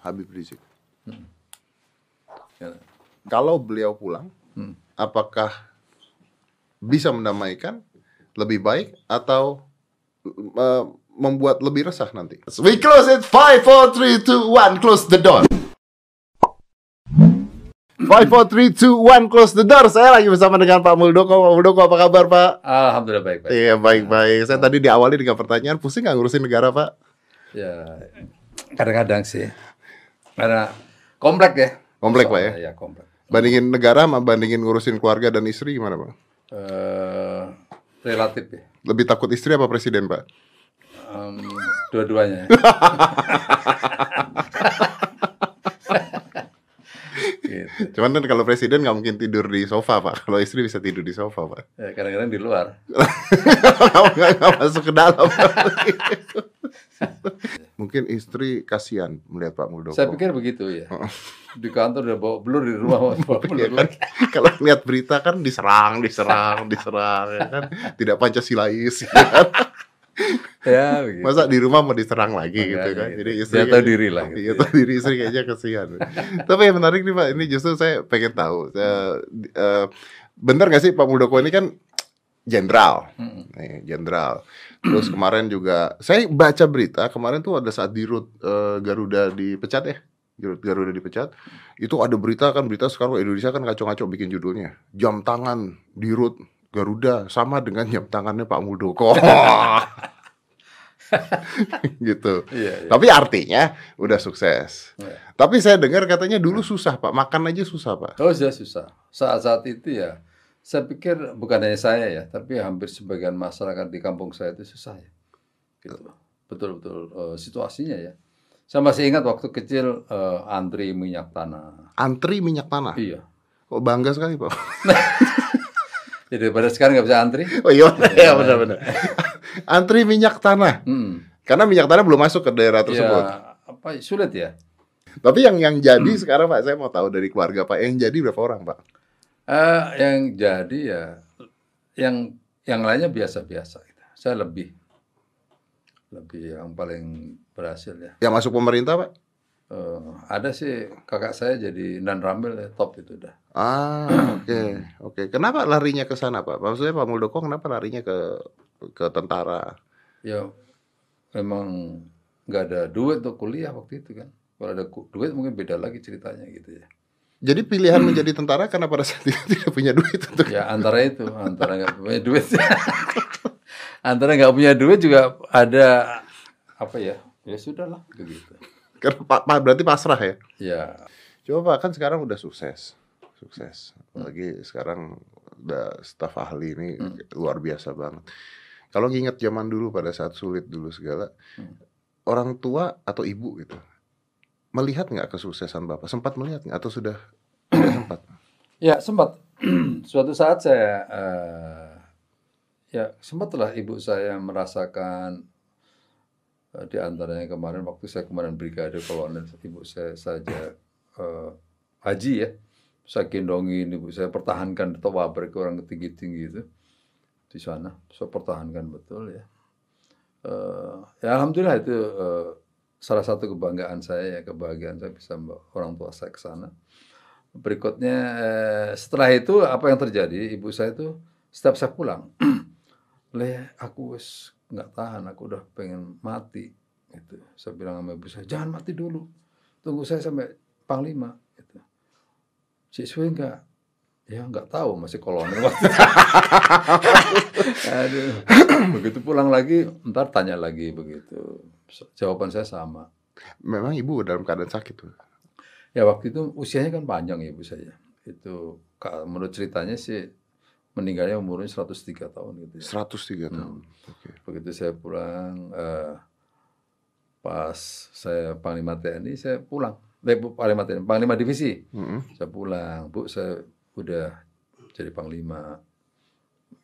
Habib Rizik. Ya. Kalau beliau pulang, Hmm. apakah bisa mendamaikan lebih baik atau uh, membuat lebih resah nanti? We close it. Five, four, three, two, one. Close the door. Five, four, three, two, one. Close the door. Saya lagi bersama dengan Pak Muldoko. Pak Muldoko, apa kabar Pak? Alhamdulillah baik baik. Iya baik-baik. Saya tadi diawali dengan pertanyaan, pusing nggak ngurusin negara Pak? Ya kadang-kadang sih karena komplek ya. Komplek, Pak, ya? Iya komplek. Bandingin negara sama bandingin ngurusin keluarga dan istri gimana Pak? Eh, relatif ya. Lebih takut istri apa presiden Pak? Em, dua-duanya. gitu. Cuman kan kalau presiden nggak mungkin tidur di sofa Pak. Kalau istri bisa tidur di sofa Pak. Ya, kadang-kadang di luar. Nggak masuk ke dalam. mungkin istri kasihan melihat Pak Muldoko. Saya pikir begitu ya. Di kantor udah bawa blur di rumah bawa blur Iya kan? Kalau lihat berita kan diserang, diserang, diserang, ya kan? Tidak Pancasilais, ya kan? Ya begitu. Masa di rumah mau diserang lagi Makanya gitu kan? gitu. Jadi istri tahu diri lah gitu Iya ya. tahu diri istri kayaknya kasihan. Tapi yang menarik nih Pak, ini justru saya pengen tahu. Eh, eh, benar nggak sih Pak Muldoko ini kan jenderal, jenderal. Terus kemarin juga saya baca berita kemarin tuh ada saat dirut eh, Garuda dipecat ya. Dirut Garuda dipecat. Itu ada berita kan berita sekarang Indonesia kan kacau-kacau bikin judulnya. Jam tangan dirut Garuda sama dengan jam tangannya Pak Muldoko. gitu. Iya, iya. Tapi artinya udah sukses. Iya. Tapi saya dengar katanya dulu susah Pak, makan aja susah Pak. Oh sudah susah. Saat-saat itu ya, saya pikir bukan hanya saya ya, tapi hampir sebagian masyarakat di kampung saya itu susah ya. Gitu. Betul-betul eh, situasinya ya. Saya masih ingat waktu kecil eh, antri minyak tanah. Antri minyak tanah. Iya. Kok bangga sekali Pak. Jadi pada sekarang nggak bisa antri. Oh iya, iya benar-benar. Antri minyak tanah. Hmm. Karena minyak tanah belum masuk ke daerah tersebut. Ya, apa sulit ya? Tapi yang yang jadi sekarang Pak, saya mau tahu dari keluarga Pak, yang jadi berapa orang Pak? Eh, yang jadi ya, yang yang lainnya biasa-biasa. Gitu. Saya lebih, lebih yang paling berhasil ya. Yang masuk pemerintah Pak? Eh, ada sih kakak saya jadi dan Ramil ya, top itu dah. Ah, oke, oke. Kenapa larinya ke sana Pak? Maksudnya Pak Muldoko kenapa larinya ke ke tentara? Ya memang nggak ada duit untuk kuliah waktu itu kan. Kalau ada duit mungkin beda lagi ceritanya gitu ya. Jadi pilihan menjadi tentara karena pada saat itu tidak punya duit untuk Ya antara itu, antara nggak punya duit, antara nggak punya duit juga ada apa ya? Ya sudahlah begitu. Karena Pak, Pak berarti pasrah ya. Ya Coba Pak kan sekarang udah sukses. Sukses. Apalagi sekarang udah staf ahli ini luar biasa banget. Kalau nginget zaman dulu pada saat sulit dulu segala, orang tua atau ibu gitu melihat nggak kesuksesan bapak? Sempat melihat nggak atau sudah sempat? Ya sempat suatu saat saya eh, ya sempatlah ibu saya merasakan eh, di antaranya kemarin waktu saya kemarin brigade kolonel ibu saya saja eh, haji ya saya gendongin ibu saya pertahankan di Tawabrik orang tinggi tinggi itu di sana saya pertahankan betul ya Eh, ya alhamdulillah itu eh, salah satu kebanggaan saya ya kebahagiaan saya bisa orang tua saya ke sana. Berikutnya eh, setelah itu apa yang terjadi? Ibu saya itu setiap saya pulang le aku nggak tahan aku udah pengen mati gitu. Saya bilang sama ibu saya jangan mati dulu tunggu saya sampai panglima gitu. Siswi enggak ya nggak tahu masih kolonel waktu itu. Aduh. begitu pulang lagi ntar tanya lagi begitu jawaban saya sama Memang ibu dalam keadaan sakit tuh. Ya waktu itu usianya kan panjang ibu saya. Itu menurut ceritanya sih meninggalnya umurnya 103 tahun gitu ya. 103 tahun. Oke. Begitu saya pulang eh, pas saya panglima TNI saya pulang. Eh, bu- panglima TNI, panglima divisi. Mm-mm. Saya pulang, Bu saya udah jadi panglima.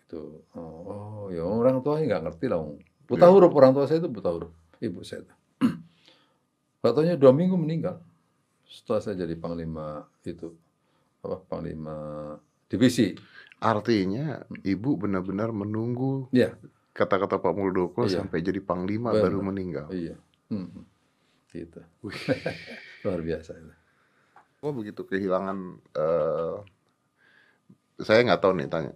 Itu oh, oh, ya orang tuanya nggak ngerti lah. Buta huruf orang tua saya itu buta huruf. Ibu saya itu. Katanya dua minggu meninggal. Setelah saya jadi panglima itu apa panglima divisi. Artinya ibu benar-benar menunggu Iya, kata-kata Pak Muldoko Iya. sampai jadi panglima Benar. baru meninggal. iya. Hmm. Gitu. Luar biasa itu. Kok begitu kehilangan eh saya nggak tahu nih tanya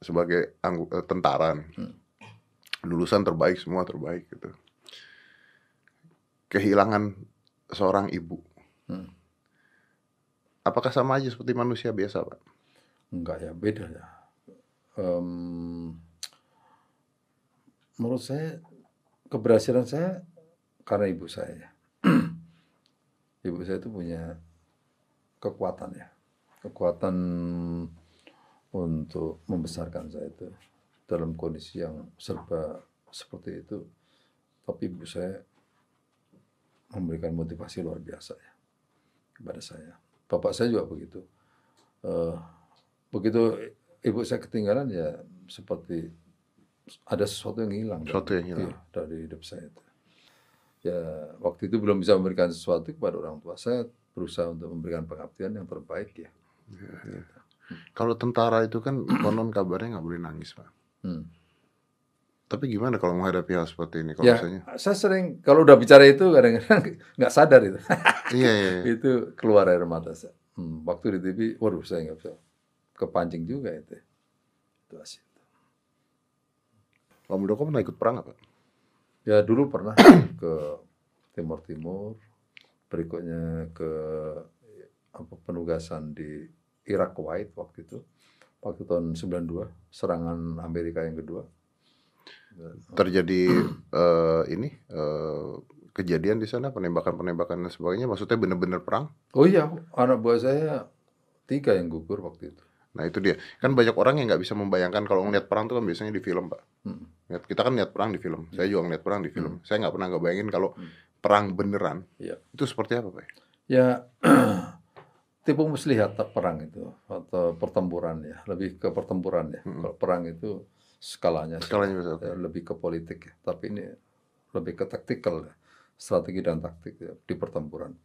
sebagai eh, tentara nih. Hmm. lulusan terbaik semua terbaik gitu kehilangan seorang ibu Hmm. apakah sama aja seperti manusia biasa pak Enggak ya, beda ya. Em, menurut saya keberhasilan saya karena ibu saya. ya. ibu saya itu punya kekuatan ya, kekuatan untuk membesarkan saya itu dalam kondisi yang serba seperti itu. Tapi ibu saya memberikan motivasi luar biasa ya kepada saya. Bapak saya juga begitu. Eh, begitu ibu saya ketinggalan ya seperti ada sesuatu yang hilang Sesuatu yang hilang. iya, dari hidup saya itu. Ya waktu itu belum bisa memberikan sesuatu kepada orang tua saya berusaha untuk memberikan pengabdian yang terbaik ya. Kalau tentara itu kan konon kabarnya nggak boleh nangis pak Hmm. tapi gimana kalau menghadapi hal seperti ini kalau Ya misalnya saya sering kalau udah bicara itu kadang-kadang nggak sadar itu iya iya iya. itu keluar air mata saya. Hmm, waktu di TV, waduh saya nggak bisa kepancing juga itu. Itu asik. Pak Muldoko pernah ikut perang apa Ya dulu pernah ke Timur Timur, berikutnya ke apa penugasan di Irak Kuwait waktu itu, waktu tahun 92 serangan Amerika yang kedua. terjadi eh, ini eh, kejadian di sana penembakan-penembakan dan sebagainya maksudnya benar-benar perang Oh iya, anak buah saya tiga yang gugur waktu itu. Nah itu dia. Kan banyak orang yang nggak bisa membayangkan kalau ngeliat perang tuh kan biasanya di film, Pak. Hmm. Kita kan lihat perang di film. Saya juga ngeliat perang di film. Saya nggak pernah nggak bayangin kalau perang beneran. Iya. Itu seperti apa, Pak? Ya tipu muslihat perang itu atau pertempuran ya, lebih ke pertempuran ya. Kalau perang itu skalanya Skalanya oke. ya, lebih ke politik ya. Tapi ini lebih ke taktikal ya, strategi dan taktik ya, di pertempuran.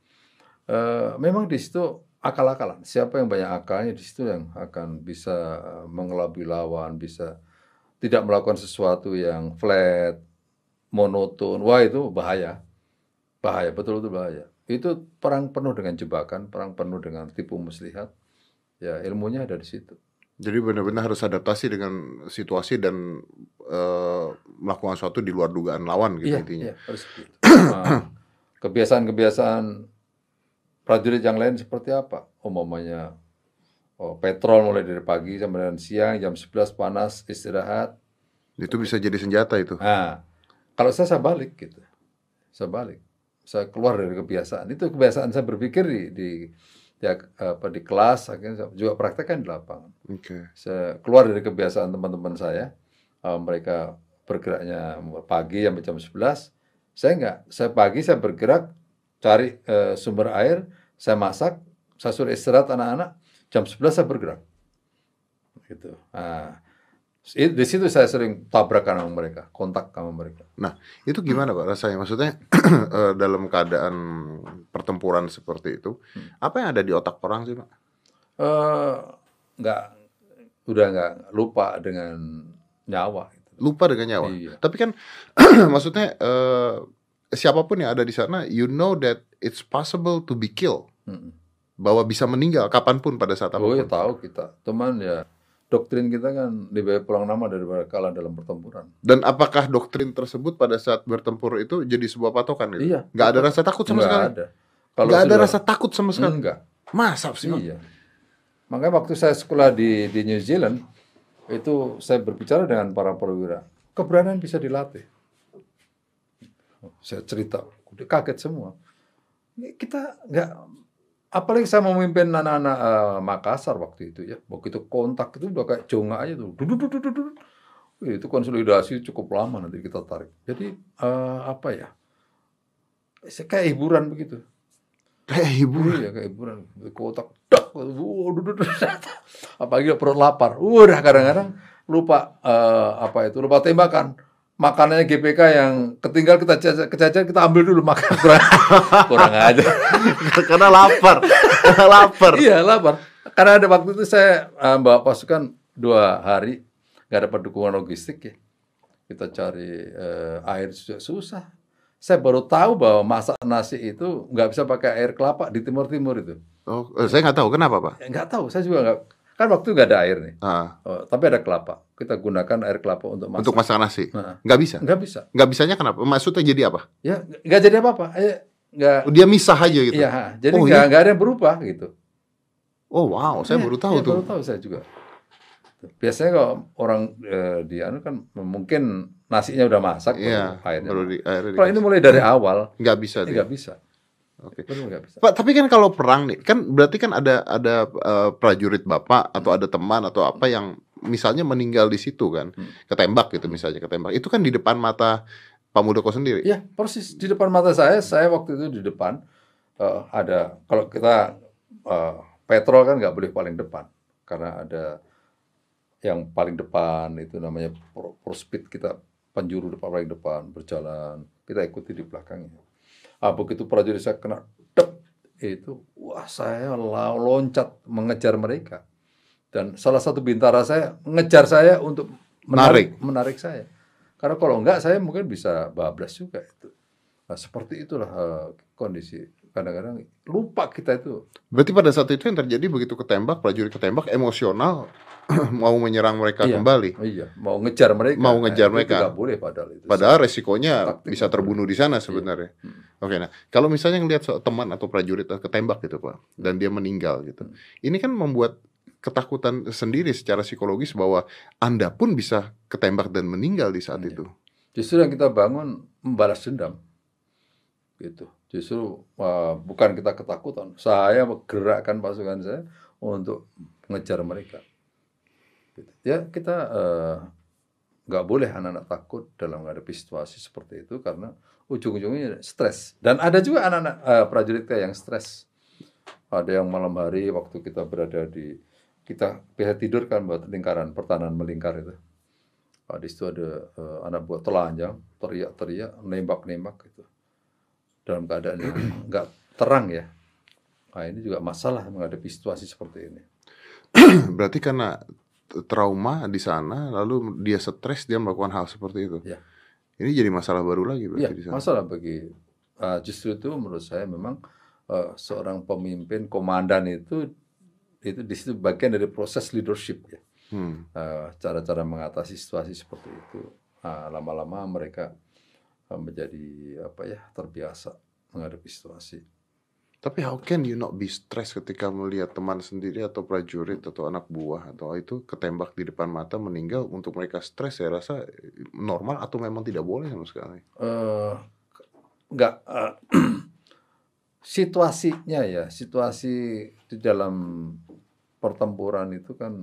Eh, memang di situ akal-akalan. Siapa yang banyak akalnya di situ yang akan bisa eh, mengelabui lawan, bisa tidak melakukan sesuatu yang flat, monoton. Wah itu bahaya, bahaya betul-betul bahaya. Itu perang penuh dengan jebakan, perang penuh dengan tipu muslihat. Ya ilmunya ada di situ. Jadi benar-benar harus adaptasi dengan situasi dan eh, melakukan sesuatu di luar dugaan lawan gitu Iya, intinya. iya, harus. Nah, kebiasaan-kebiasaan prajurit yang lain seperti apa? Umpamanya oh, petrol mulai dari pagi sampai dengan siang, jam 11 panas, istirahat. Itu bisa jadi senjata itu. Nah, kalau saya, saya balik gitu. Saya balik. Saya keluar dari kebiasaan. Itu kebiasaan saya berpikir di, di, di, apa, di kelas, akhirnya saya juga praktekkan di lapangan. Oke. Saya keluar dari kebiasaan teman-teman saya. Eh, mereka bergeraknya pagi sampai jam 11. Saya enggak. Saya pagi saya bergerak cari eh, sumber air, saya masak, saya suruh istirahat anak-anak, jam 11 saya bergerak. Gitu. Nah, di situ saya sering tabrakan sama mereka, kontak sama mereka. Nah, itu gimana Pak rasanya? Maksudnya eh, dalam keadaan pertempuran seperti itu, apa yang ada di otak orang sih, Pak? Eh, enggak udah enggak lupa dengan nyawa gitu. Lupa dengan nyawa. Iya. Tapi kan maksudnya eh, siapa pun yang ada di sana, you know that it's possible to be killed, Mm-mm. bahwa bisa meninggal kapan pun pada saat Oh ya apa pun. tahu kita. Teman ya doktrin kita kan lebih baik pulang nama daripada kalah dalam pertempuran. Dan apakah doktrin tersebut pada saat bertempur itu jadi sebuah patokan gitu? Iya. Nggak ada rasa takut sama Enggak sekali. ada. Kalau Nggak ada rasa takut sama sekali. enggak. Masa sih? Iya. Makanya waktu saya sekolah di di New Zealand itu saya berbicara dengan para perwira. Keberanian bisa dilatih. Saya cerita, kaget semua. Ini kita nggak apalagi saya memimpin anak-anak eh, Makassar waktu itu ya. Begitu kontak itu udah kayak jonga aja tuh. Duduk duduk duduk. duduk. Wih, Itu konsolidasi cukup lama nanti kita tarik. Jadi eh, apa ya? Kayak hiburan begitu. Kayak hiburan. Iya kayak hiburan. Kotak. Dak. Duduk. Apalagi perut lapar. Udah kadang-kadang lupa eh, apa itu lupa tembakan. Makanannya GPK yang ketinggal kita caca- kecacar kita ambil dulu makan kurang kurang aja. Karena lapar. Lapar. iya lapar. Karena ada waktu itu saya eh, bawa pasukan dua hari nggak dapat dukungan logistik ya. Kita cari eh, air juga susah. Saya baru tahu bahwa masak nasi itu nggak bisa pakai air kelapa di Timur Timur itu. Oh, eh, saya nggak tahu kenapa pak. Nggak tahu, saya juga nggak. Kan waktu nggak ada air nih. Ah, Oh, tapi ada kelapa. Kita gunakan air kelapa untuk masak. untuk masak nasi, Nah, nggak bisa. nggak bisa. Nggak bisanya kenapa? Maksudnya jadi apa? Ya nggak jadi apa-apa. Eh, nggak. Dia misah aja gitu. Iya, ha. jadi Oh, nggak iya? nggak ada yang berubah gitu. Oh wow, saya Iya, baru tahu iya, tuh. Baru tahu saya juga. Biasanya kalau orang eh, di anu kan mungkin nasinya udah masak, baru airnya. baru di airnya Kalau ini mulai dari awal, nggak bisa nggak bisa. Oke. Bisa. Pak, tapi kan kalau perang nih, kan berarti kan ada ada eh, prajurit bapak atau ada teman atau apa yang misalnya meninggal di situ kan, Hmm. ketembak gitu misalnya ketembak. Itu kan di depan mata Pak Muldoko sendiri. Iya, persis di depan mata saya. Saya waktu itu di depan eh, ada kalau kita eh, petrol kan nggak boleh paling depan karena ada yang paling depan itu namanya pro, speed kita penjuru depan paling depan berjalan kita ikuti di belakangnya. Ah begitu prajurit saya kena dep itu wah saya loncat mengejar mereka. Dan salah satu bintara saya mengejar saya untuk menarik. menarik saya. Karena kalau enggak saya mungkin bisa bablas juga itu. Nah, seperti itulah eh, kondisi kadang-kadang lupa kita itu Berarti pada saat itu yang terjadi begitu ketembak, prajurit ketembak emosional mau menyerang mereka Iya. kembali. iya mau ngejar mereka Mau ngejar itu mereka. nggak boleh padahal itu Padahal resikonya Taktik bisa terbunuh di sana sebenarnya. Hmm. Oke, nah kalau misalnya ngelihat teman atau prajurit ketembak gitu pak, dan dia meninggal gitu, Hmm. ini kan membuat ketakutan sendiri secara psikologis bahwa anda pun bisa ketembak dan meninggal di saat Iya. itu. justru yang kita bangun membalas dendam gitu. Justru uh, bukan kita ketakutan. Saya menggerakkan pasukan saya untuk mengejar mereka. Gitu. ya kita eh, nggak boleh anak-anak takut dalam menghadapi situasi seperti itu karena ujung-ujungnya stres. Dan ada juga anak-anak eh, prajurit yang stres. Ada yang malam hari waktu kita berada di kita bisa tidur kan buat lingkaran pertahanan melingkar itu. Di situ ada eh, anak buah telanjang, teriak-teriak, nembak-nembak gitu. Dalam keadaan yang nggak terang ya. Nah, ini juga masalah menghadapi situasi seperti ini. Berarti karena trauma di sana, lalu dia stres dia melakukan hal seperti itu. Iya. Ini jadi masalah baru lagi berarti Iya, di sana. masalah bagi ah, justru itu menurut saya memang eh, seorang pemimpin komandan itu itu di situ bagian dari proses leadership ya. Hmm. Eh, cara-cara mengatasi situasi seperti itu. Ah, lama-lama mereka eh, menjadi apa ya terbiasa menghadapi situasi. Tapi how can you not be stressed ketika melihat teman sendiri atau prajurit atau anak buah atau itu ketembak di depan mata meninggal untuk mereka stres saya rasa normal atau memang tidak boleh sama sekali. eh nggak eh, situasinya ya situasi di dalam pertempuran itu kan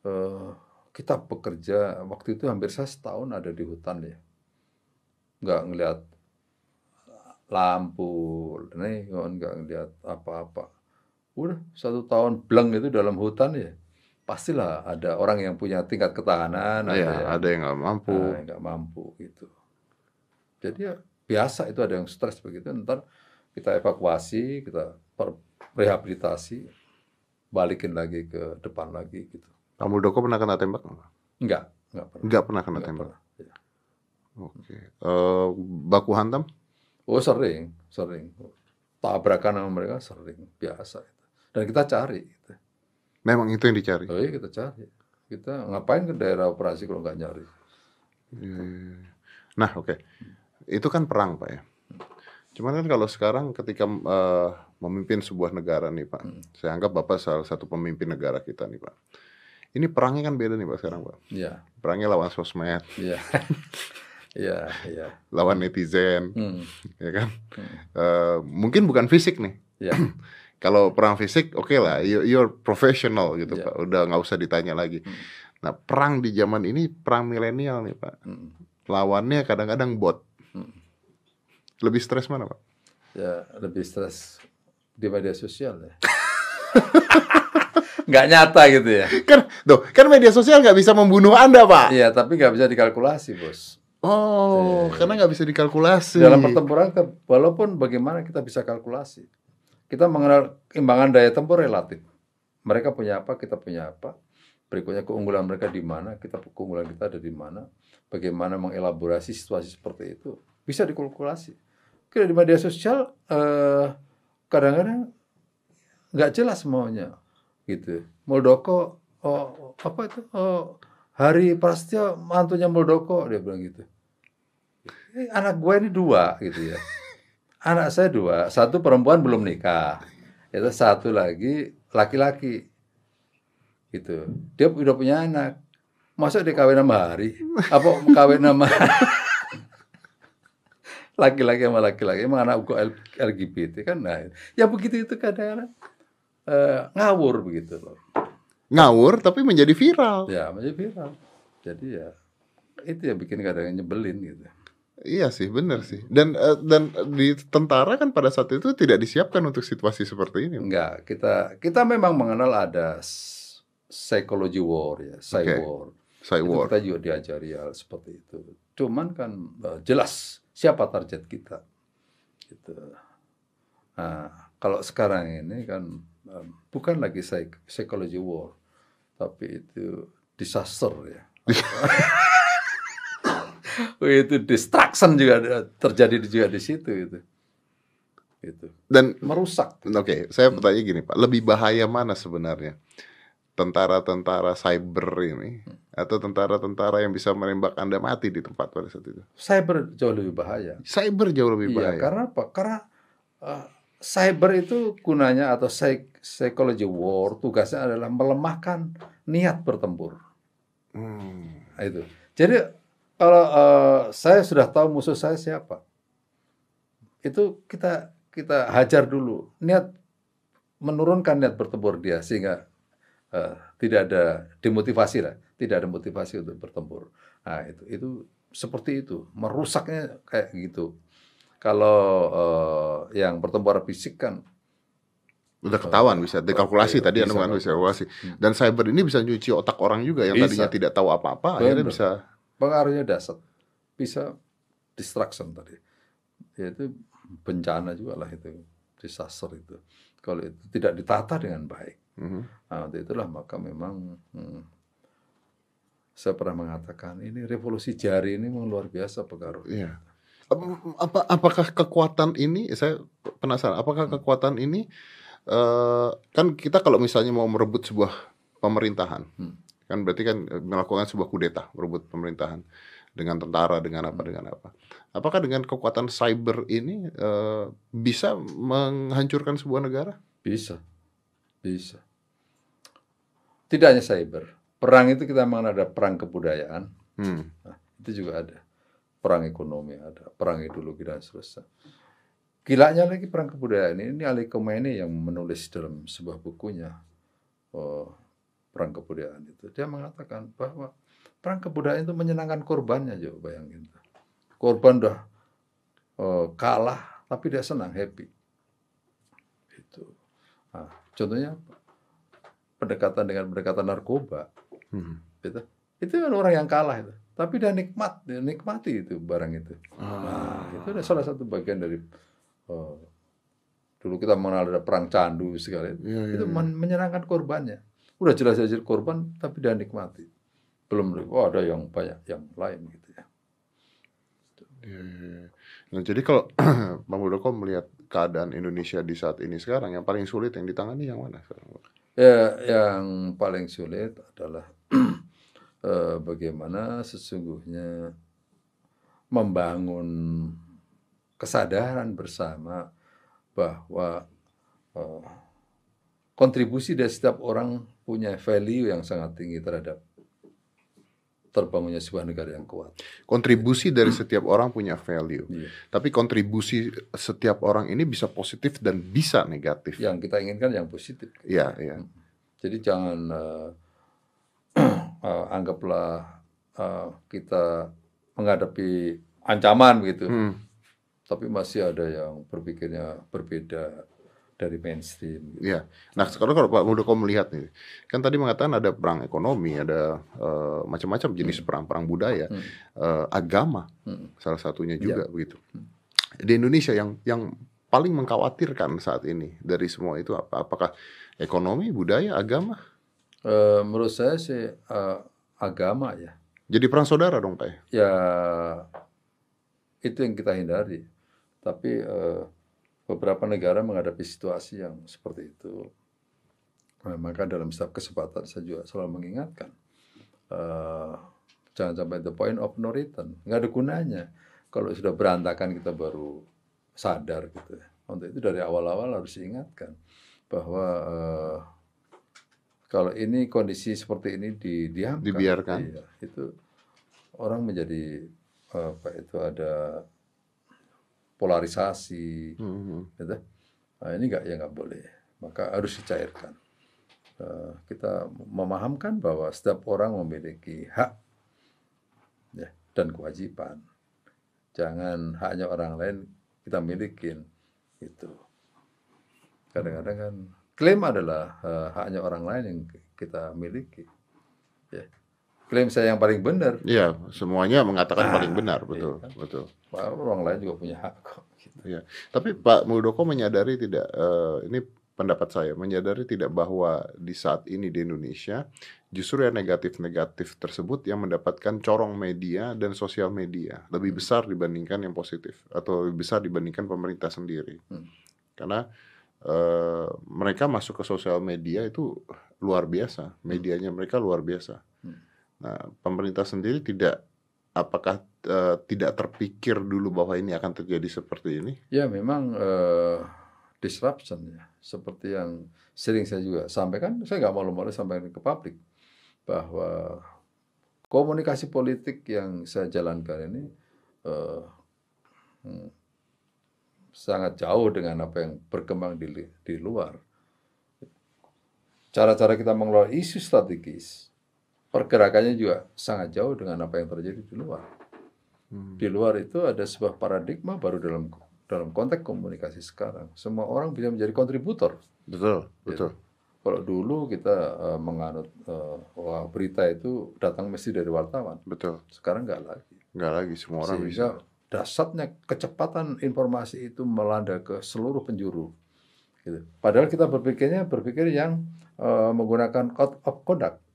eh, kita bekerja waktu itu hampir saya setahun ada di hutan ya nggak ngelihat lampu neon nggak ngelihat apa-apa udah satu tahun bleng itu dalam hutan ya pastilah ada orang yang punya tingkat ketahanan ya, yang- ada yang nggak mampu. Nah, nggak mampu gitu. Jadi ya biasa itu ada yang stres begitu. Ntar kita evakuasi, kita per- rehabilitasi, balikin lagi ke depan lagi gitu. Pak Muldoko pernah kena tembak? nggak? Enggak, enggak pernah. Nggak pernah kena Nggak tembak. pernah. Oke. Eh, baku hantam? Oh sering, sering. Tabrakan sama mereka sering, biasa. itu. Dan kita cari. Gitu. Memang itu yang dicari. Oh iya kita cari. Kita ngapain ke daerah operasi kalau nggak nyari? Iya, iya, iya. Nah, oke. Itu kan perang, Pak ya. Cuman kan kalau sekarang ketika eh, memimpin sebuah negara nih, Pak. Hmm. Saya anggap Bapak salah satu pemimpin negara kita nih, Pak. Ini perangnya kan beda nih, Pak, sekarang, Pak. Iya, Perangnya lawan sosmed, iya. Iya, iya. lawan netizen, Hmm. ya kan? Hmm. Eh, mungkin bukan fisik nih. Iya. Kalau perang fisik, oke lah, you- you're professional gitu, Iya. Pak. Udah nggak usah ditanya lagi. Hmm. Nah, perang di zaman ini perang milenial nih, Pak. Hmm. Lawannya kadang-kadang bot. Hmm. Lebih stres mana, Pak? ya lebih stres di media sosial ya. nggak nyata gitu ya. kan tuh kan media sosial nggak bisa membunuh anda pak Iya, tapi nggak bisa dikalkulasi, bos. Oh Iya. karena nggak bisa dikalkulasi Dalam pertempuran, ke- walaupun bagaimana kita bisa kalkulasi, kita mengenal imbangan daya tempur relatif. Mereka punya apa, kita punya apa. Berikutnya keunggulan mereka di mana, kita keunggulan kita ada di mana. Bagaimana mengelaborasi situasi seperti itu. bisa dikalkulasi. Kira di media sosial eh, kadang-kadang nggak jelas maunya gitu. Muldoko oh, apa itu? Oh, Hari Prasetyo mantunya Muldoko dia bilang gitu. Eh, anak gue ini dua gitu ya. Anak saya dua, satu perempuan belum nikah, itu satu lagi laki-laki gitu. Dia udah punya anak. Masa dia kawin sama hari? Apa kawin sama laki-laki sama laki-laki? Emang anak gue LGBT kan? Nah, ya begitu itu kadang-kadang eh, ngawur begitu loh. Ngawur tapi menjadi viral. Ya, menjadi viral. Jadi ya itu yang bikin kadang nyebelin gitu. Iya sih, benar sih. Dan eh, dan di tentara kan pada saat itu tidak disiapkan untuk situasi seperti ini. Enggak, kita kita memang mengenal ada psychology war ya, psy Oke. war. Saya Itu war. kita juga diajari hal seperti itu. Cuman kan eh, jelas siapa target kita. Gitu. Nah, kalau sekarang ini kan em, bukan lagi psych- psychology war, tapi itu disaster ya. Itu distraction juga terjadi juga di situ itu. Itu Dan merusak. oke, saya bertanya gini Pak, lebih bahaya mana sebenarnya? Tentara-tentara cyber ini atau tentara-tentara yang bisa menembak Anda mati di tempat pada saat itu? Cyber jauh lebih bahaya. Cyber jauh lebih Iya, bahaya. karena apa? Karena eh, cyber itu gunanya atau psy- psychology war tugasnya adalah melemahkan niat bertempur. Hmm. Nah, itu. Jadi kalau eh, saya sudah tahu musuh saya siapa, itu kita kita hajar dulu niat menurunkan niat bertempur dia sehingga eh, tidak ada demotivasi lah, tidak ada motivasi untuk bertempur. Nah itu itu seperti itu merusaknya kayak gitu. Kalau eh, yang bertempur fisik kan Udah ketahuan bisa dikalkulasi Iya, tadi Anda bisa mengatakan bisa kalkulasi. Hmm. Dan cyber ini bisa nyuci otak orang juga yang Bisa. tadinya tidak tahu apa-apa akhirnya bisa pengaruhnya dasar. Bisa distraction tadi. Ya itu bencana juga lah itu. Disaster itu. Kalau itu tidak ditata dengan baik. Mhm. nah, itulah maka memang hmm, saya pernah mengatakan ini revolusi jari ini memang luar biasa pengaruhnya. Iya. Apa, apa- apakah kekuatan ini saya penasaran apakah kekuatan ini eh, kan kita kalau misalnya mau merebut sebuah pemerintahan Hmm. Kan berarti kan eh, melakukan sebuah kudeta merebut pemerintahan. Dengan tentara dengan apa dengan apa. Apakah dengan kekuatan cyber ini eh, bisa menghancurkan sebuah negara? Bisa. Bisa. Tidak hanya cyber. Perang itu kita memang ada perang kebudayaan. Hmm. Nah, itu juga ada. Perang ekonomi ada, perang ideologi dan seterusnya. Gilanya lagi perang kebudayaan ini, ini Ali Khomeini yang menulis dalam sebuah bukunya. Oh, perang kebudayaan itu. Dia mengatakan bahwa perang kebudayaan itu menyenangkan korbannya, Jo, bayangin. Korban udah oh, kalah, tapi dia senang, happy. Itu. Nah, contohnya pendekatan dengan pendekatan narkoba Hmm. gitu. Itu kan orang yang kalah itu. Tapi dia nikmat, dia nikmati itu barang itu. Ah. Nah, itu adalah salah satu bagian dari eh, dulu kita mengenal ada perang candu segala itu. Iya, iya, itu iya. men- menyenangkan korbannya. Udah jelas-jelas korban, tapi dia nikmati. Belum, oh ada yang banyak yang lain gitu ya. Iya, iya, iya. Nah, jadi kalau Bang Muldoko melihat keadaan Indonesia di saat ini sekarang, yang paling sulit yang ditangani yang mana sekarang? Ya, yang paling sulit adalah eh, bagaimana sesungguhnya membangun kesadaran bersama bahwa eh, kontribusi dari setiap orang punya value yang sangat tinggi terhadap terbangunnya sebuah negara yang kuat. Kontribusi dari setiap orang punya value, Iya. tapi kontribusi setiap orang ini bisa positif dan bisa negatif. Yang kita inginkan yang positif. Iya, iya. Jadi jangan eh, eh, anggaplah eh, kita menghadapi ancaman begitu, Hmm. tapi masih ada yang berpikirnya berbeda dari mainstream. gitu. Iya. Nah, sekarang kalau Pak Muldoko melihat nih, kan tadi mengatakan ada perang ekonomi, ada eh, macam-macam jenis perang, perang budaya, Hmm. eh, agama, Hmm. salah satunya juga begitu. Di Indonesia yang yang paling mengkhawatirkan saat ini dari semua itu apa? Apakah ekonomi, budaya, agama? Eh, menurut saya sih eh, agama ya, Jadi perang saudara dong, Pak. ya? ya itu yang kita hindari. Tapi eh, beberapa negara menghadapi situasi yang seperti itu. Nah, maka dalam setiap kesempatan saya juga selalu mengingatkan, eh, jangan sampai the point of no return, nggak ada gunanya. Kalau sudah berantakan kita baru sadar gitu. ya. Untuk itu dari awal-awal harus diingatkan bahwa eh, kalau ini kondisi seperti ini di, diamkan, Dibiarkan. iya, itu orang menjadi apa itu ada polarisasi, Hmm. gitu. Nah, ini nggak ya nggak boleh, maka harus dicairkan. Eh, kita memahamkan bahwa setiap orang memiliki hak ya, dan kewajiban. Jangan haknya orang lain kita milikin, itu. Kadang-kadang kan klaim adalah eh, haknya orang lain yang kita miliki. Ya. Klaim saya yang paling benar, Iya, semuanya mengatakan Ah, paling benar, betul, iya betul. Wah, orang lain juga punya hak kok. gitu. Iya. Tapi Pak Muldoko menyadari tidak, eh, ini pendapat saya, menyadari tidak bahwa di saat ini di Indonesia justru yang negatif-negatif tersebut yang mendapatkan corong media dan sosial media lebih besar dibandingkan yang positif atau lebih besar dibandingkan pemerintah sendiri. Hmm. Karena eh, mereka masuk ke sosial media itu luar biasa, medianya mereka luar biasa. Nah, pemerintah sendiri tidak apakah eh, tidak terpikir dulu bahwa ini akan terjadi seperti ini? Ya memang eh, disruption ya, seperti yang sering saya juga sampaikan, saya nggak malu-malu sampaikan ke publik bahwa komunikasi politik yang saya jalankan ini hmm, sangat jauh dengan apa yang berkembang di, di luar. Cara-cara kita mengelola isu strategis, pergerakannya juga sangat jauh dengan apa yang terjadi di luar. Hmm. Di luar itu ada sebuah paradigma baru dalam dalam konteks komunikasi sekarang. Semua orang bisa menjadi kontributor. Betul, betul. Kalau dulu kita eh, menganut eh, wah berita itu datang mesti dari wartawan. Betul. Sekarang nggak lagi. Nggak lagi semua orang bisa. Sehingga dasarnya kecepatan informasi itu melanda ke seluruh penjuru. Gitu. Padahal kita berpikirnya berpikir yang eh, menggunakan code of conduct.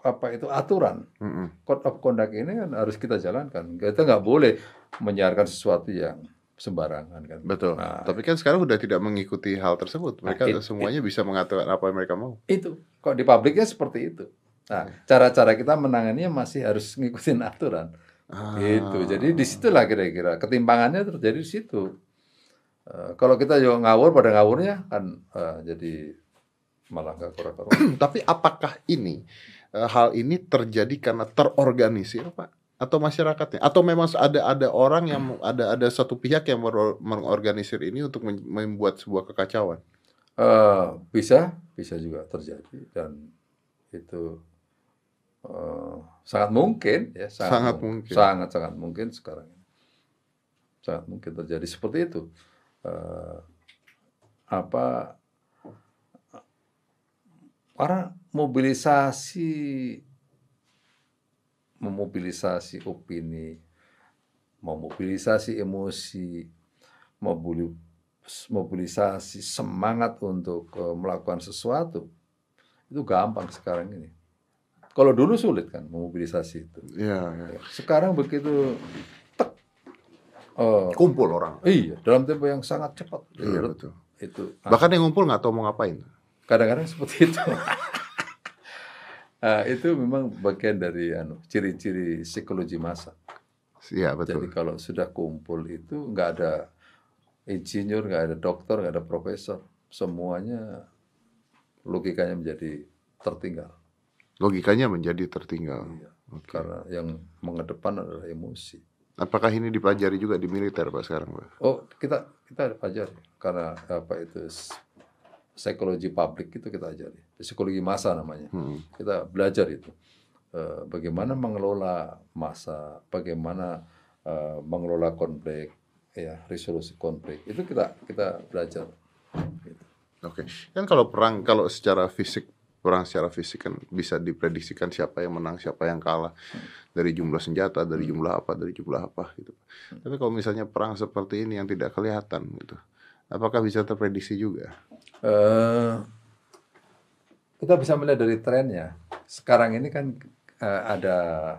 Apa itu aturan? Mm-mm. Code of conduct ini kan harus kita jalankan. Kita nggak boleh menyiarkan sesuatu yang sembarangan kan. Betul. Nah, Tapi kan sekarang udah tidak mengikuti hal tersebut. Mereka Nah, it- semuanya bisa mengatakan apa yang mereka mau. itu kok di publiknya seperti itu. Nah, cara-cara kita menanganinya masih harus ngikutin aturan. Ah. Gitu. Jadi di situlah kira-kira ketimpangannya terjadi di situ. Eh, kalau kita juga ngawur pada ngawurnya kan eh, jadi malah nggak karuan-karuan. Tapi apakah ini hal ini terjadi karena terorganisir, Pak? Atau masyarakatnya? Atau memang ada ada orang yang ada ada satu pihak yang mengor- mengorganisir ini untuk membuat sebuah kekacauan? Eh, bisa, bisa juga terjadi dan itu eh, sangat mungkin ya Sangat mung- mungkin. sangat sangat mungkin sekarang sangat mungkin terjadi seperti itu Eh, apa para mobilisasi memobilisasi opini memobilisasi emosi mobili- mobilisasi semangat untuk eh, melakukan sesuatu itu gampang sekarang ini. Kalau dulu sulit kan memobilisasi itu. Iya, iya. Sekarang begitu tek, eh, Kumpul orang. iya dalam tempo yang sangat cepat. Iya, betul. Itu ah, Bahkan yang ngumpul nggak tahu mau ngapain. kadang-kadang seperti itu. Ah, itu memang bagian dari anu, ciri-ciri psikologi massa. Iya, Jadi betul. kalau sudah kumpul itu nggak ada insinyur, nggak ada dokter, nggak ada profesor, semuanya logikanya menjadi tertinggal. Logikanya menjadi tertinggal. Iya. Oke. Karena yang mengedepan adalah emosi. Apakah ini dipelajari juga di militer, Pak, sekarang, Pak? Oh, kita kita ajari karena apa itu psikologi publik itu kita ajari, psikologi massa namanya. Hmm. Kita belajar itu Eh, bagaimana mengelola massa, bagaimana eh, mengelola konflik, ya resolusi konflik itu kita kita belajar. Gitu. Oke, kan kalau perang, kalau secara fisik, perang secara fisik kan bisa diprediksikan siapa yang menang, siapa yang kalah dari jumlah senjata, dari jumlah apa, dari jumlah apa gitu. Tapi kalau misalnya perang seperti ini yang tidak kelihatan gitu, apakah bisa terprediksi juga? Eh, kita bisa melihat dari trennya. Sekarang ini kan uh, ada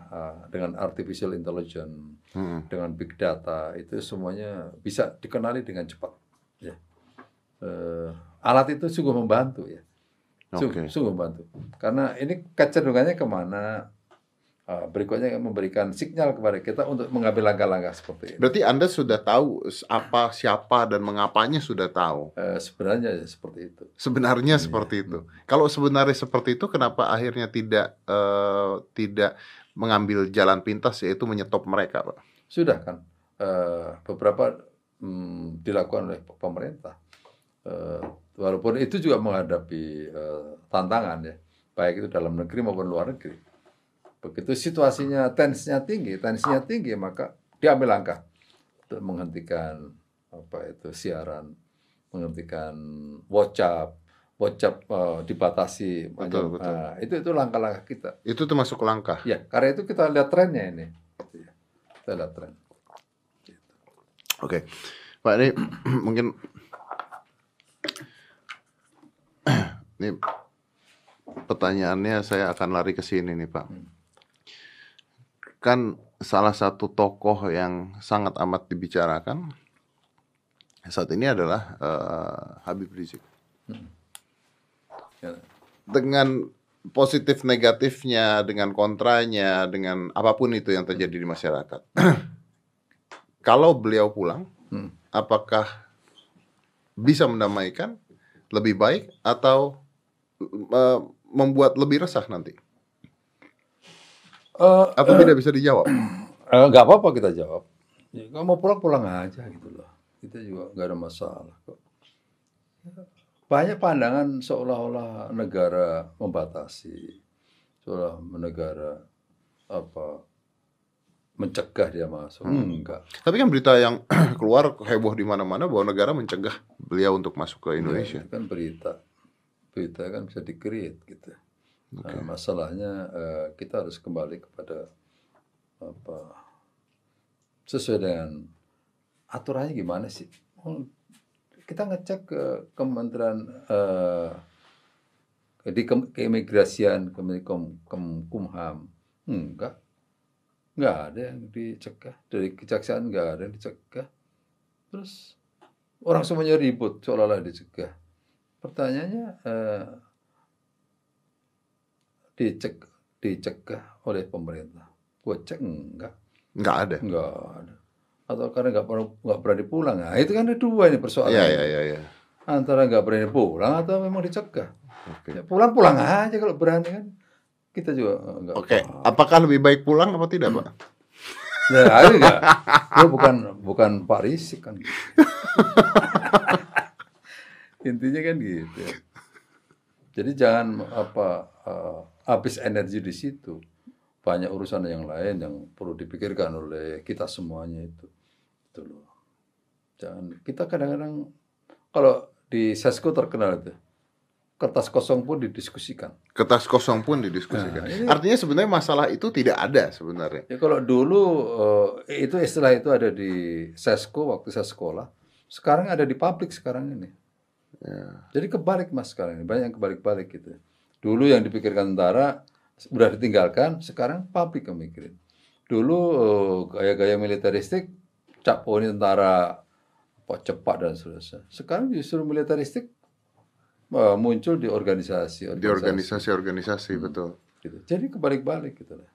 uh, dengan artificial intelligence, hmm. dengan big data itu semuanya bisa dikenali dengan cepat. Ya. Uh, alat itu sungguh membantu ya, sungguh, okay. sungguh membantu. Karena ini kecenderungannya ke mana? Ah, berikutnya memberikan sinyal kepada kita untuk mengambil langkah-langkah seperti ini. Berarti Anda sudah tahu apa, siapa, dan mengapanya sudah tahu? Uh, sebenarnya seperti itu. Sebenarnya hmm. seperti itu. Kalau sebenarnya seperti itu, kenapa akhirnya tidak uh, tidak mengambil jalan pintas yaitu menyetop mereka, Pak? Sudah kan. Uh, beberapa um, dilakukan oleh pemerintah. Walaupun itu juga menghadapi tantangan ya, baik itu dalam negeri maupun luar negeri Begitu situasinya tensinya tinggi, tensinya tinggi, maka diambil langkah untuk menghentikan apa itu siaran, menghentikan WhatsApp, WhatsApp uh, dibatasi. Betul, betul. Nah, itu itu langkah-langkah kita. Itu termasuk langkah. Ya, karena itu kita lihat trennya ini. Kita lihat tren. Oke, Pak ini mungkin ini pertanyaannya saya akan lari ke sini nih Pak. Hmm kan salah satu tokoh yang sangat amat dibicarakan saat ini adalah uh, Habib Rizik. Hmm. Ya. Dengan positif negatifnya, dengan kontranya, dengan apa pun itu yang terjadi di masyarakat. Kalau beliau pulang, hmm. apakah bisa mendamaikan lebih baik atau uh, membuat lebih resah nanti? Uh, Atau uh, tidak bisa dijawab? Uh, nggak apa-apa kita jawab. Ya, kalau mau pulang pulang aja gitu loh. Kita juga nggak ada masalah kok. Banyak pandangan seolah-olah negara membatasi, seolah negara apa mencegah dia masuk. Hmm. Enggak. Tapi kan berita yang keluar heboh di mana-mana bahwa negara mencegah beliau untuk masuk ke Indonesia. Ya, kan berita. Berita kan bisa di gitu. Okay. Nah, masalahnya uh, kita harus kembali kepada apa sesuai dengan aturannya gimana sih? Oh, kita ngecek ke Kementerian uh, di ke, keimigrasian, Kemenkom Kumham, enggak, enggak ada yang dicegah dari kejaksaan enggak ada yang dicegah. Terus orang semuanya ribut seolah-olah dicegah. Pertanyaannya uh, dicek dicegah oleh pemerintah. Gue cek enggak. Enggak ada. Enggak ada. Atau karena enggak pernah enggak berani pulang. Nah, itu kan ada dua ini persoalan. Iya, iya, iya, iya. Antara enggak berani pulang atau memang dicegah. Okay. Ya, pulang pulang aja kalau berani kan. Kita juga enggak. Oke, okay. apakah lebih baik pulang apa tidak, Pak? Ya, itu enggak. Gue bukan bukan Pak Risik kan. Intinya kan gitu. Jadi jangan apa uh, habis energi di situ. Banyak urusan yang lain yang perlu dipikirkan oleh kita semuanya itu. Itu loh. Jangan kita kadang-kadang kalau di Sesko terkenal itu kertas kosong pun didiskusikan. Kertas kosong pun didiskusikan. Nah, ini, Artinya sebenarnya masalah itu tidak ada sebenarnya. Ya kalau dulu uh, itu istilah itu ada di Sesko waktu saya sekolah. Sekarang ada di publik sekarang ini. Ya. Jadi kebalik mas sekarang ini banyak yang kebalik-balik gitu. Dulu yang dipikirkan tentara sudah ditinggalkan, sekarang publik yang mikirin. Dulu eh, gaya-gaya militeristik, cap ini tentara apa cepat dan seterusnya. Sekarang justru militeristik uh, muncul di organisasi, organisasi. Di organisasi-organisasi hmm. betul. Gitu. Jadi kebalik-balik gitu lah.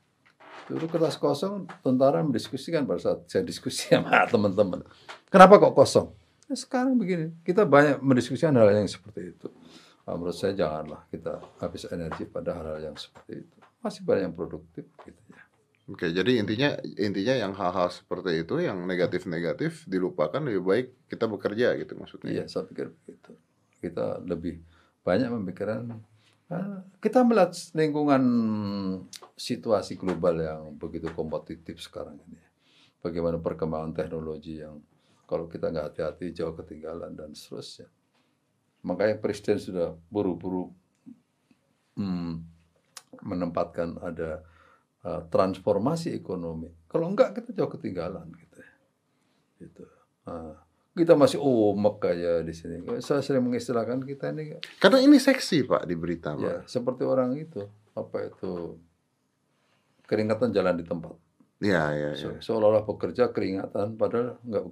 Dulu kertas kosong, tentara mendiskusikan pada saat saya diskusi sama teman-teman. Kenapa kok kosong? Nah, sekarang begini, kita banyak mendiskusikan hal yang seperti itu. Nah, menurut saya janganlah kita habis energi pada hal-hal yang seperti itu. Masih banyak yang produktif gitu ya. Oke, jadi intinya intinya yang hal-hal seperti itu yang negatif-negatif dilupakan lebih baik kita bekerja gitu maksudnya. Iya, saya pikir begitu. Kita lebih banyak memikirkan nah, kita melihat lingkungan situasi global yang begitu kompetitif sekarang ini. Bagaimana perkembangan teknologi yang kalau kita nggak hati-hati jauh ketinggalan dan seterusnya. Makanya Presiden sudah buru-buru hmm, menempatkan ada uh, transformasi ekonomi. Kalau enggak kita jauh ketinggalan gitu. Gitu. Uh, kita masih oh kayak di sini. Saya sering mengistilahkan kita ini. Karena ini seksi pak di berita pak. Ya seperti orang itu apa itu keringatan jalan di tempat. Iya, iya, Se- iya. Seolah-olah bekerja keringatan, padahal nggak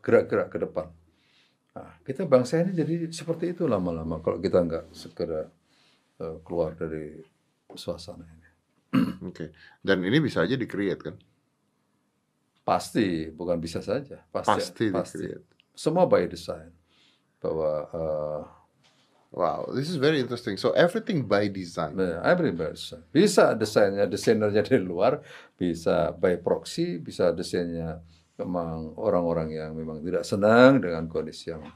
gerak-gerak ke depan. Nah, kita bangsa ini jadi seperti itu lama-lama kalau kita nggak segera eh, keluar dari suasana ini. Oke. Dan ini bisa aja di-create kan? Pasti, bukan bisa saja. Pasti Pasti, pasti. Semua by design. Bahwa eh, Wow, this is very interesting. So everything by design. Nah, everybody bisa. Bisa desainnya, desainernya dari luar, bisa by proxy, bisa desainnya memang orang-orang yang memang tidak senang dengan kondisi yang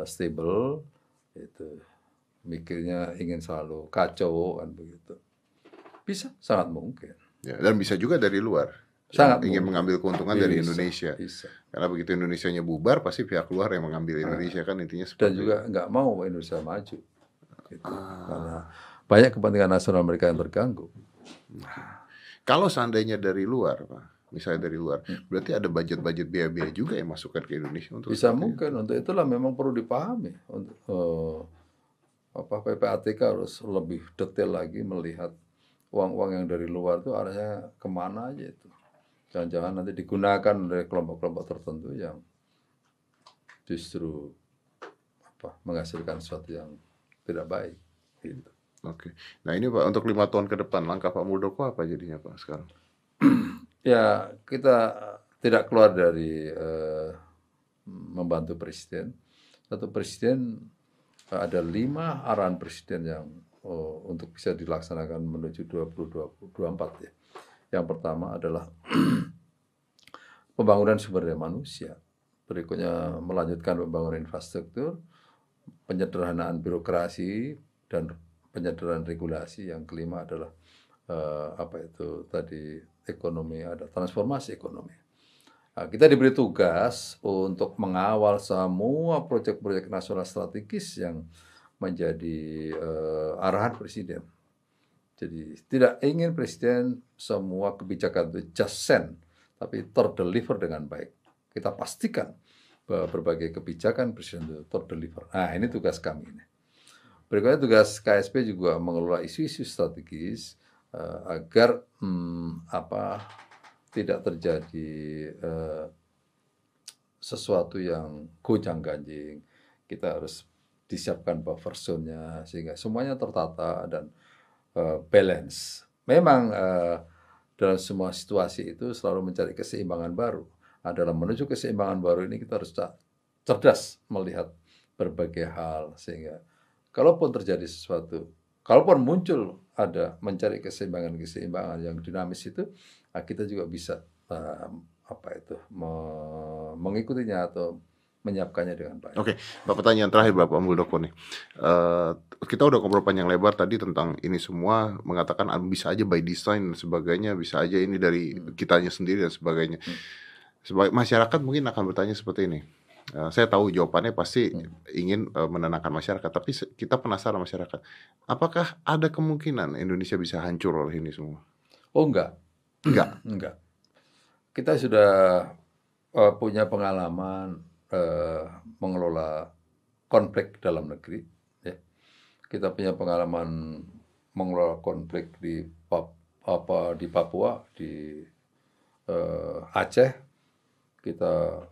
uh, stable, itu mikirnya ingin selalu kacau kan begitu. Bisa, sangat mungkin. Ya, dan bisa juga dari luar. Sangat ingin mengambil keuntungan dari Bisa, Indonesia. Bisa. Karena begitu Indonesianya bubar, pasti pihak luar yang mengambil Indonesia kan intinya Dan seperti juga nggak mau Indonesia maju. Gitu. Karena banyak kepentingan nasional mereka yang terganggu. Kalau seandainya dari luar, Pak, misalnya dari luar, berarti ada budget-budget biaya-biaya juga yang masukkan ke Indonesia untuk Bisa seperti mungkin untuk itulah memang perlu dipahami untuk eh, apa PPATK harus lebih detail lagi melihat uang-uang yang dari luar itu arahnya ke mana aja itu. Jangan-jangan nanti digunakan oleh kelompok-kelompok tertentu yang justru apa menghasilkan sesuatu yang tidak baik. Gitu. Oke. Nah ini Pak untuk lima tahun ke depan langkah Pak Muldoko apa jadinya Pak sekarang? Ya kita tidak keluar dari eh, membantu presiden. Satu presiden ada lima arahan presiden yang oh, untuk bisa dilaksanakan menuju 2024 ya. Yang pertama adalah pembangunan sumber daya manusia. Berikutnya melanjutkan pembangunan infrastruktur, penyederhanaan birokrasi dan penyederhanaan regulasi. Yang kelima adalah eh, apa itu tadi ekonomi ada transformasi ekonomi. Nah, kita diberi tugas untuk mengawal semua proyek-proyek nasional strategis yang menjadi eh, arahan presiden. Jadi tidak ingin presiden semua kebijakan itu just send, tapi terdeliver dengan baik. Kita pastikan bahwa berbagai kebijakan presiden itu terdeliver. Nah ini tugas kami ini. Berikutnya tugas KSP juga mengelola isu-isu strategis eh, agar hmm, apa tidak terjadi eh, sesuatu yang gonjang ganjing. Kita harus disiapkan buffer zone-nya sehingga semuanya tertata dan eh, balance. Memang eh, dalam semua situasi itu selalu mencari keseimbangan baru. Nah, dalam menuju keseimbangan baru ini kita harus cerdas melihat berbagai hal sehingga kalaupun terjadi sesuatu, kalaupun muncul ada mencari keseimbangan-keseimbangan yang dinamis itu, nah, kita juga bisa eh, apa itu me- mengikutinya atau menyiapkannya dengan baik. Oke, Pak pertanyaan terakhir Bapak Muldoko nih. Eh, kita udah ngobrol panjang lebar tadi tentang ini semua mengatakan ah, bisa aja by design dan sebagainya, bisa aja ini dari kitanya sendiri dan sebagainya. Hmm. Sebagai masyarakat mungkin akan bertanya seperti ini. Eh, saya tahu jawabannya pasti ingin eh, menenangkan masyarakat, tapi kita penasaran masyarakat. Apakah ada kemungkinan Indonesia bisa hancur oleh ini semua? Oh enggak, Enggak. enggak. Kita sudah punya pengalaman eh, mengelola konflik dalam negeri. Ya. Kita punya pengalaman mengelola konflik di Pap- apa di Papua, di eh, Aceh. Kita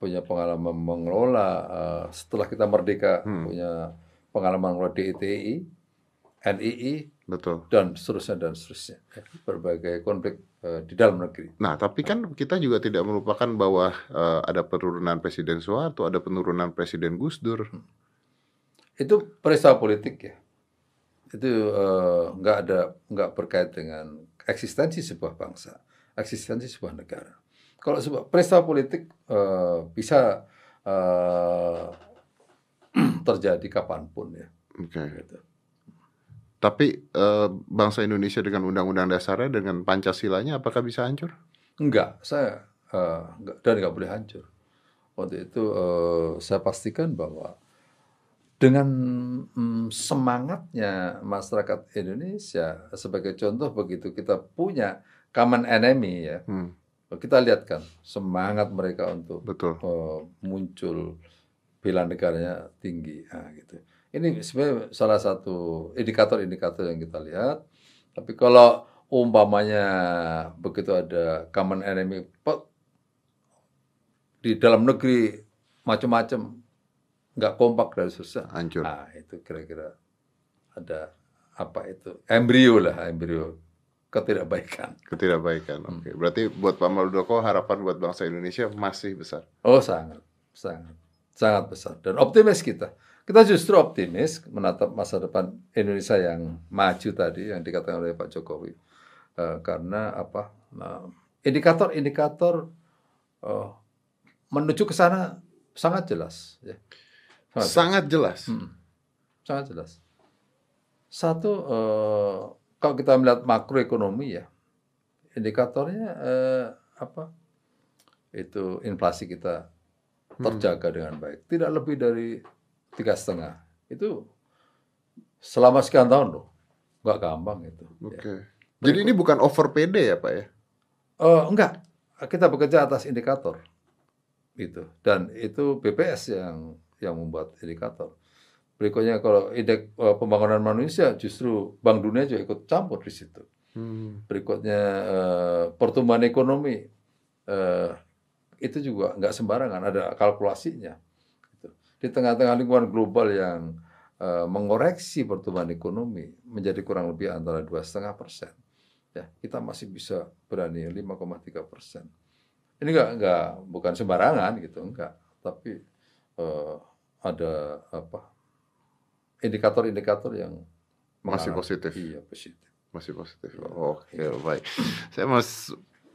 punya pengalaman mengelola eh, setelah kita merdeka Hmm. punya pengalaman mengelola DITI, NII, Betul. dan seterusnya dan seterusnya Ya, berbagai konflik eh, di dalam negeri Nah, tapi kan kita juga tidak melupakan bahwa eh, ada penurunan Presiden Soeharto, ada penurunan Presiden Gus Dur. itu peristiwa politik ya itu eh, nggak ada nggak berkait dengan eksistensi sebuah bangsa eksistensi sebuah negara kalau sebuah peristiwa politik eh, bisa eh, terjadi kapan pun ya Oke. gitu. Tapi eh, bangsa Indonesia dengan undang-undang dasarnya dengan Pancasilanya apakah bisa hancur? Enggak, saya eh, enggak, dan nggak boleh hancur. Waktu itu eh, saya pastikan bahwa dengan mm, semangatnya masyarakat Indonesia, sebagai contoh begitu kita punya common enemy ya, Hmm, kita lihat kan semangat mereka untuk betul. eh, muncul bela negaranya tinggi, nah, gitu. Ini sebenarnya salah satu indikator-indikator yang kita lihat. Tapi kalau umpamanya begitu ada common enemy di dalam negeri macam-macam nggak kompak dan susah. Hancur. Nah, itu kira-kira ada apa itu embrio lah embrio ketidakbaikan. Ketidakbaikan. Oke. Berarti buat Pak Muldoko harapan buat bangsa Indonesia masih besar. Oh sangat, sangat, sangat besar dan optimis kita. Kita justru optimis menatap masa depan Indonesia yang maju tadi yang dikatakan oleh Pak Jokowi Eh, karena apa nah, indikator-indikator eh, menuju ke sana sangat jelas, ya. sangat, Sangat jelas. Hmm, sangat jelas. Satu eh, kalau kita melihat makroekonomi ya indikatornya eh, apa itu inflasi kita terjaga dengan baik. Tidak lebih dari tiga setengah. Itu selama sekian tahun loh. Nggak gampang itu. Oke. Ya. Jadi ini bukan over PD ya Pak ya? Eh, enggak. Kita bekerja atas indikator. Itu. Dan itu BPS yang yang membuat indikator. Berikutnya kalau indeks eh, pembangunan manusia justru Bank Dunia juga ikut campur di situ. Hmm. Berikutnya eh, pertumbuhan ekonomi eh, itu juga nggak sembarangan, ada kalkulasinya. Di tengah-tengah lingkungan global yang eh, mengoreksi pertumbuhan ekonomi menjadi kurang lebih antara dua setengah persen, ya kita masih bisa berani 5,3 persen. Ini nggak nggak bukan sembarangan gitu, enggak, tapi eh, ada apa indikator-indikator yang Masih positif. Iya positif. Masih positif. Iya. Oke, baik. Saya mas,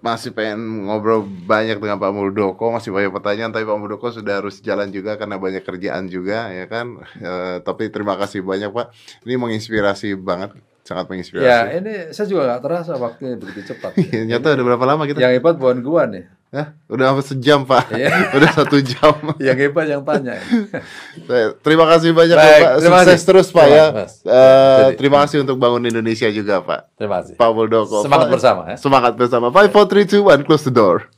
masih pengen ngobrol banyak dengan Pak Muldoko, masih banyak pertanyaan, tapi Pak Muldoko sudah harus jalan juga karena banyak kerjaan juga, ya kan. Eh, tapi terima kasih banyak Pak. Ini menginspirasi banget, sangat Ya menginspirasi. ini saya juga nggak terasa waktunya begitu cepat. Nyata udah berapa lama kita? Yang hebat bukan gua nih. Hah? Udah hampir sejam Pak. Iya. udah satu jam. Yang hebat yang tanya. Terima kasih banyak Baik, Pak. terima Sukses kasih. terus Pak ya. Mas. Eh, Jadi- terima kasih untuk bangun Indonesia juga Pak. Terima kasih. Pak Muldoko. Semangat Pak- bersama ya. Semangat bersama. Five, four, three, two, one, close the door.